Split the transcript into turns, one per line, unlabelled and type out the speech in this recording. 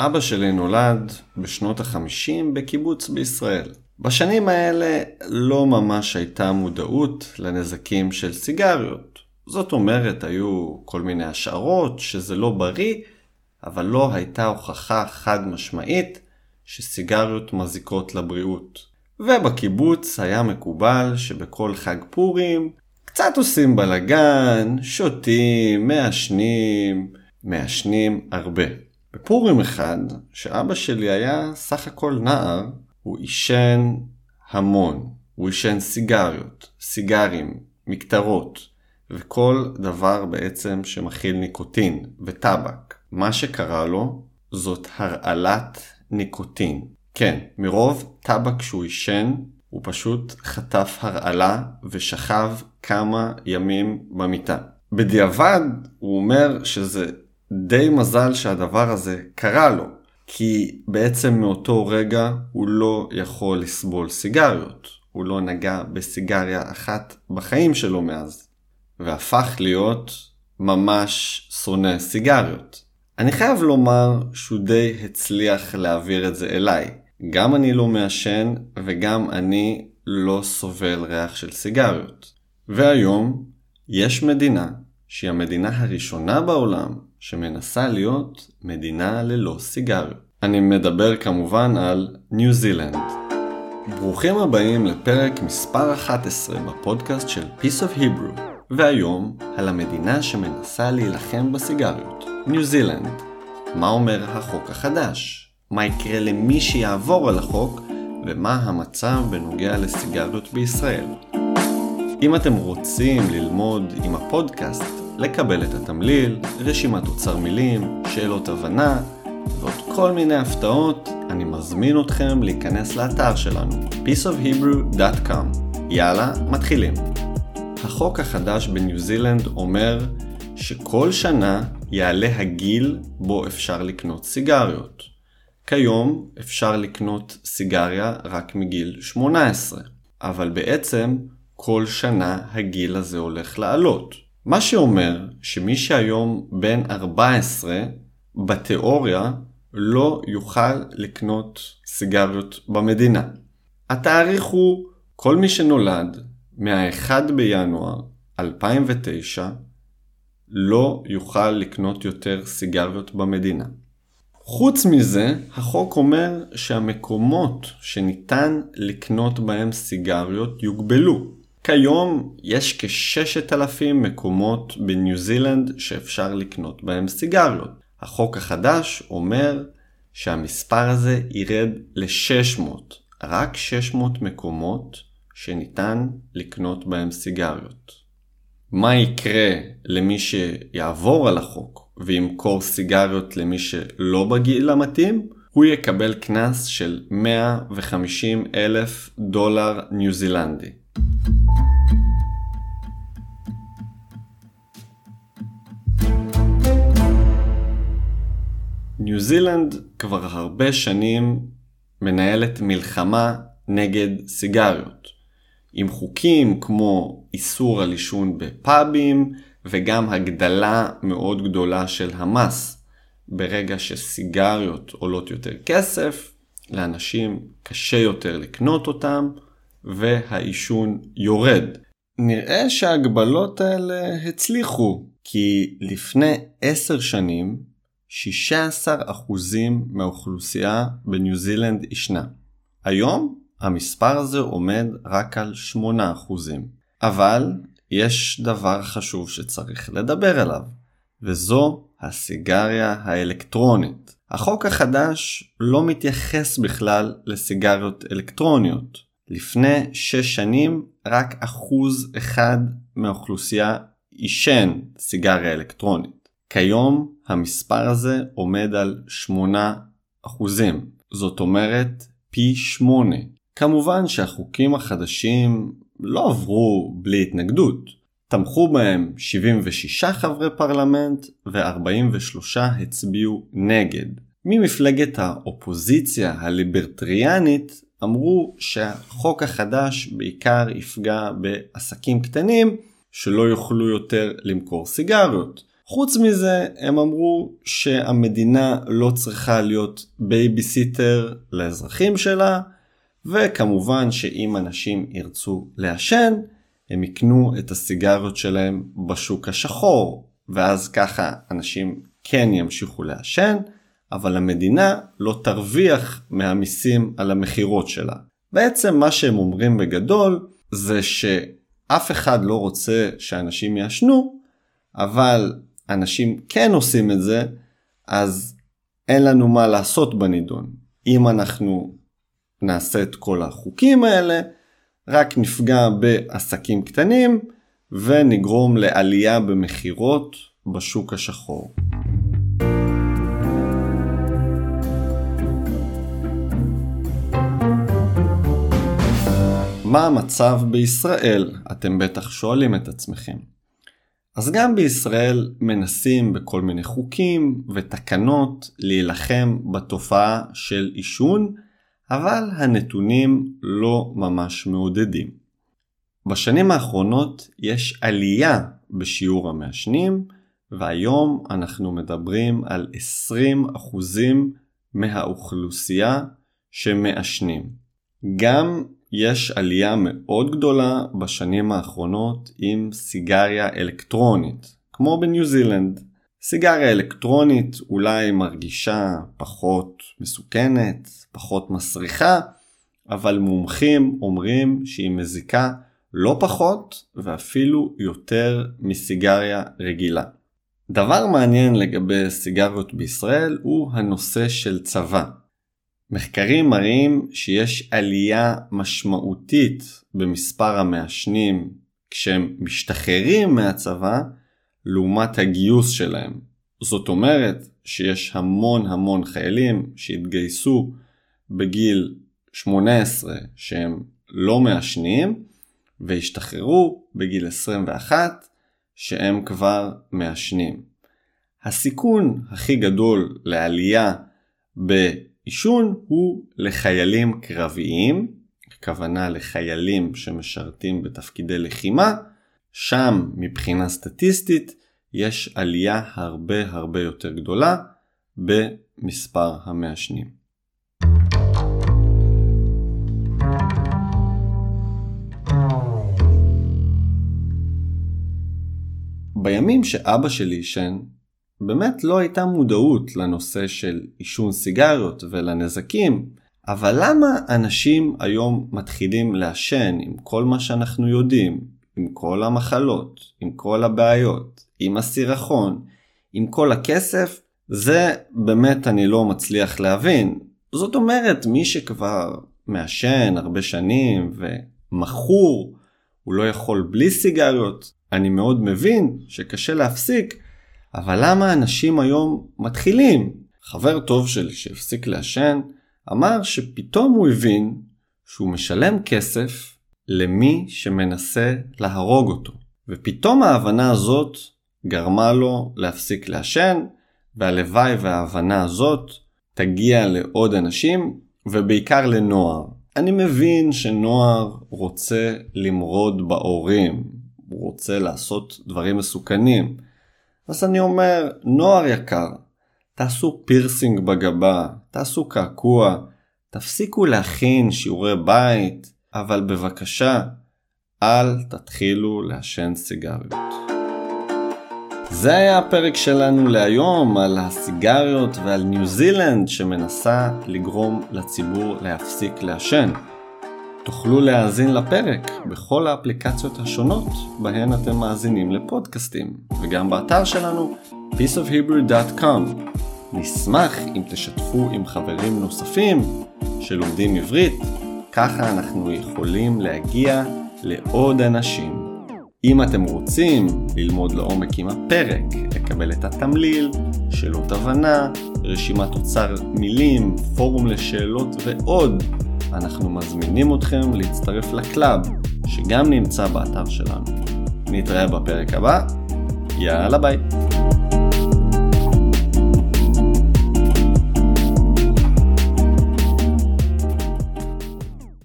אבא שלי נולד בשנות החמישים בקיבוץ בישראל. בשנים האלה לא ממש הייתה מודעות לנזקים של סיגריות. זאת אומרת, היו כל מיני השערות שזה לא בריא, אבל לא הייתה הוכחה חד משמעית שסיגריות מזיקות לבריאות. ובקיבוץ היה מקובל שבכל חג פורים קצת עושים בלאגן, שותים, מעשנים, מעשנים הרבה. בפורים אחד, שאבא שלי היה סך הכל נער, הוא עישן המון. הוא עישן סיגריות, סיגרים, מקטרות, וכל דבר בעצם שמכיל ניקוטין וטבק. מה שקרה לו זאת הרעלת ניקוטין. כן, מרוב טבק שהוא עישן, הוא פשוט חטף הרעלה ושכב כמה ימים במיטה. בדיעבד הוא אומר שזה די מזל שהדבר הזה קרה לו, כי בעצם מאותו רגע הוא לא יכול לסבול סיגריות. הוא לא נגע בסיגריה אחת בחיים שלו מאז, והפך להיות ממש שונא סיגריות. אני חייב לומר שהוא די הצליח להעביר את זה אליי. גם אני לא מעשן וגם אני לא סובל ריח של סיגריות. והיום יש מדינה שהיא המדינה הראשונה בעולם שמנסה להיות מדינה ללא סיגריות. אני מדבר כמובן על ניו זילנד. ברוכים הבאים לפרק מספר 11 בפודקאסט של Piece of Hebrew, והיום על המדינה שמנסה להילחם בסיגריות, ניו זילנד. מה אומר החוק החדש? מה יקרה למי שיעבור על החוק? ומה המצב בנוגע לסיגריות בישראל? אם אתם רוצים ללמוד עם הפודקאסט, לקבל את התמליל, רשימת אוצר מילים, שאלות הבנה ועוד כל מיני הפתעות, אני מזמין אתכם להיכנס לאתר שלנו, pieceofhebrew.com. יאללה, מתחילים. החוק החדש בניו זילנד אומר שכל שנה יעלה הגיל בו אפשר לקנות סיגריות. כיום אפשר לקנות סיגריה רק מגיל 18, אבל בעצם כל שנה הגיל הזה הולך לעלות. מה שאומר שמי שהיום בן 14, בתיאוריה לא יוכל לקנות סיגריות במדינה. התאריך הוא כל מי שנולד מה-1 בינואר 2009 לא יוכל לקנות יותר סיגריות במדינה. חוץ מזה, החוק אומר שהמקומות שניתן לקנות בהם סיגריות יוגבלו. כיום יש כ-6,000 מקומות בניו זילנד שאפשר לקנות בהם סיגריות. החוק החדש אומר שהמספר הזה ירד ל-600, רק 600 מקומות שניתן לקנות בהם סיגריות. מה יקרה למי שיעבור על החוק וימכור סיגריות למי שלא בגיל המתאים? הוא יקבל קנס של 150 אלף דולר ניו זילנדי. ניו זילנד כבר הרבה שנים מנהלת מלחמה נגד סיגריות. עם חוקים כמו איסור על עישון בפאבים וגם הגדלה מאוד גדולה של המס. ברגע שסיגריות עולות יותר כסף, לאנשים קשה יותר לקנות אותם והעישון יורד. נראה שההגבלות האלה הצליחו, כי לפני עשר שנים 16% מהאוכלוסייה בניו זילנד ישנה. היום המספר הזה עומד רק על 8%. אבל יש דבר חשוב שצריך לדבר עליו, וזו הסיגריה האלקטרונית. החוק החדש לא מתייחס בכלל לסיגריות אלקטרוניות. לפני 6 שנים רק אחוז אחד מהאוכלוסייה עישן סיגריה אלקטרונית. כיום המספר הזה עומד על 8 אחוזים, זאת אומרת פי 8. כמובן שהחוקים החדשים לא עברו בלי התנגדות. תמכו בהם 76 חברי פרלמנט ו-43 הצביעו נגד. ממפלגת האופוזיציה הליברטריאנית אמרו שהחוק החדש בעיקר יפגע בעסקים קטנים שלא יוכלו יותר למכור סיגריות. חוץ מזה, הם אמרו שהמדינה לא צריכה להיות בייביסיטר לאזרחים שלה, וכמובן שאם אנשים ירצו לעשן, הם יקנו את הסיגריות שלהם בשוק השחור, ואז ככה אנשים כן ימשיכו לעשן, אבל המדינה לא תרוויח מהמיסים על המכירות שלה. בעצם מה שהם אומרים בגדול זה שאף אחד לא רוצה שאנשים יעשנו, אבל אנשים כן עושים את זה, אז אין לנו מה לעשות בנידון. אם אנחנו נעשה את כל החוקים האלה, רק נפגע בעסקים קטנים ונגרום לעלייה במכירות בשוק השחור. מה המצב בישראל? אתם בטח שואלים את עצמכם. אז גם בישראל מנסים בכל מיני חוקים ותקנות להילחם בתופעה של עישון, אבל הנתונים לא ממש מעודדים. בשנים האחרונות יש עלייה בשיעור המעשנים, והיום אנחנו מדברים על 20% מהאוכלוסייה שמעשנים. גם יש עלייה מאוד גדולה בשנים האחרונות עם סיגריה אלקטרונית, כמו בניו זילנד. סיגריה אלקטרונית אולי מרגישה פחות מסוכנת, פחות מסריחה, אבל מומחים אומרים שהיא מזיקה לא פחות ואפילו יותר מסיגריה רגילה. דבר מעניין לגבי סיגריות בישראל הוא הנושא של צבא. מחקרים מראים שיש עלייה משמעותית במספר המעשנים כשהם משתחררים מהצבא לעומת הגיוס שלהם. זאת אומרת שיש המון המון חיילים שהתגייסו בגיל 18 שהם לא מעשנים והשתחררו בגיל 21 שהם כבר מעשנים. הסיכון הכי גדול לעלייה בעישון הוא לחיילים קרביים, הכוונה לחיילים שמשרתים בתפקידי לחימה, שם מבחינה סטטיסטית יש עלייה הרבה הרבה יותר גדולה במספר המעשנים. בימים שאבא שלי עישן, באמת לא הייתה מודעות לנושא של עישון סיגריות ולנזקים, אבל למה אנשים היום מתחילים לעשן עם כל מה שאנחנו יודעים, עם כל המחלות, עם כל הבעיות, עם הסירחון, עם כל הכסף, זה באמת אני לא מצליח להבין. זאת אומרת, מי שכבר מעשן הרבה שנים ומכור, הוא לא יכול בלי סיגריות, אני מאוד מבין שקשה להפסיק, אבל למה אנשים היום מתחילים? חבר טוב שלי שהפסיק לעשן אמר שפתאום הוא הבין שהוא משלם כסף למי שמנסה להרוג אותו. ופתאום ההבנה הזאת גרמה לו להפסיק לעשן, והלוואי וההבנה הזאת תגיע לעוד אנשים, ובעיקר לנוער. אני מבין שנוער רוצה למרוד בהורים, הוא רוצה לעשות דברים מסוכנים. אז אני אומר, נוער יקר, תעשו פירסינג בגבה, תעשו קעקוע, תפסיקו להכין שיעורי בית, אבל בבקשה, אל תתחילו לעשן סיגריות. זה היה הפרק שלנו להיום על הסיגריות ועל ניו זילנד שמנסה לגרום לציבור להפסיק לעשן. תוכלו להאזין לפרק בכל האפליקציות השונות בהן אתם מאזינים לפודקאסטים, וגם באתר שלנו pieceofhebrew.com. נשמח אם תשתפו עם חברים נוספים שלומדים עברית, ככה אנחנו יכולים להגיע לעוד אנשים. אם אתם רוצים ללמוד לעומק עם הפרק, לקבל את התמליל, שאלות הבנה, רשימת אוצר מילים, פורום לשאלות ועוד, אנחנו מזמינים אתכם להצטרף ל club, שגם נמצא באתר שלנו. נתראה בפרק הבא, יאללה ביי.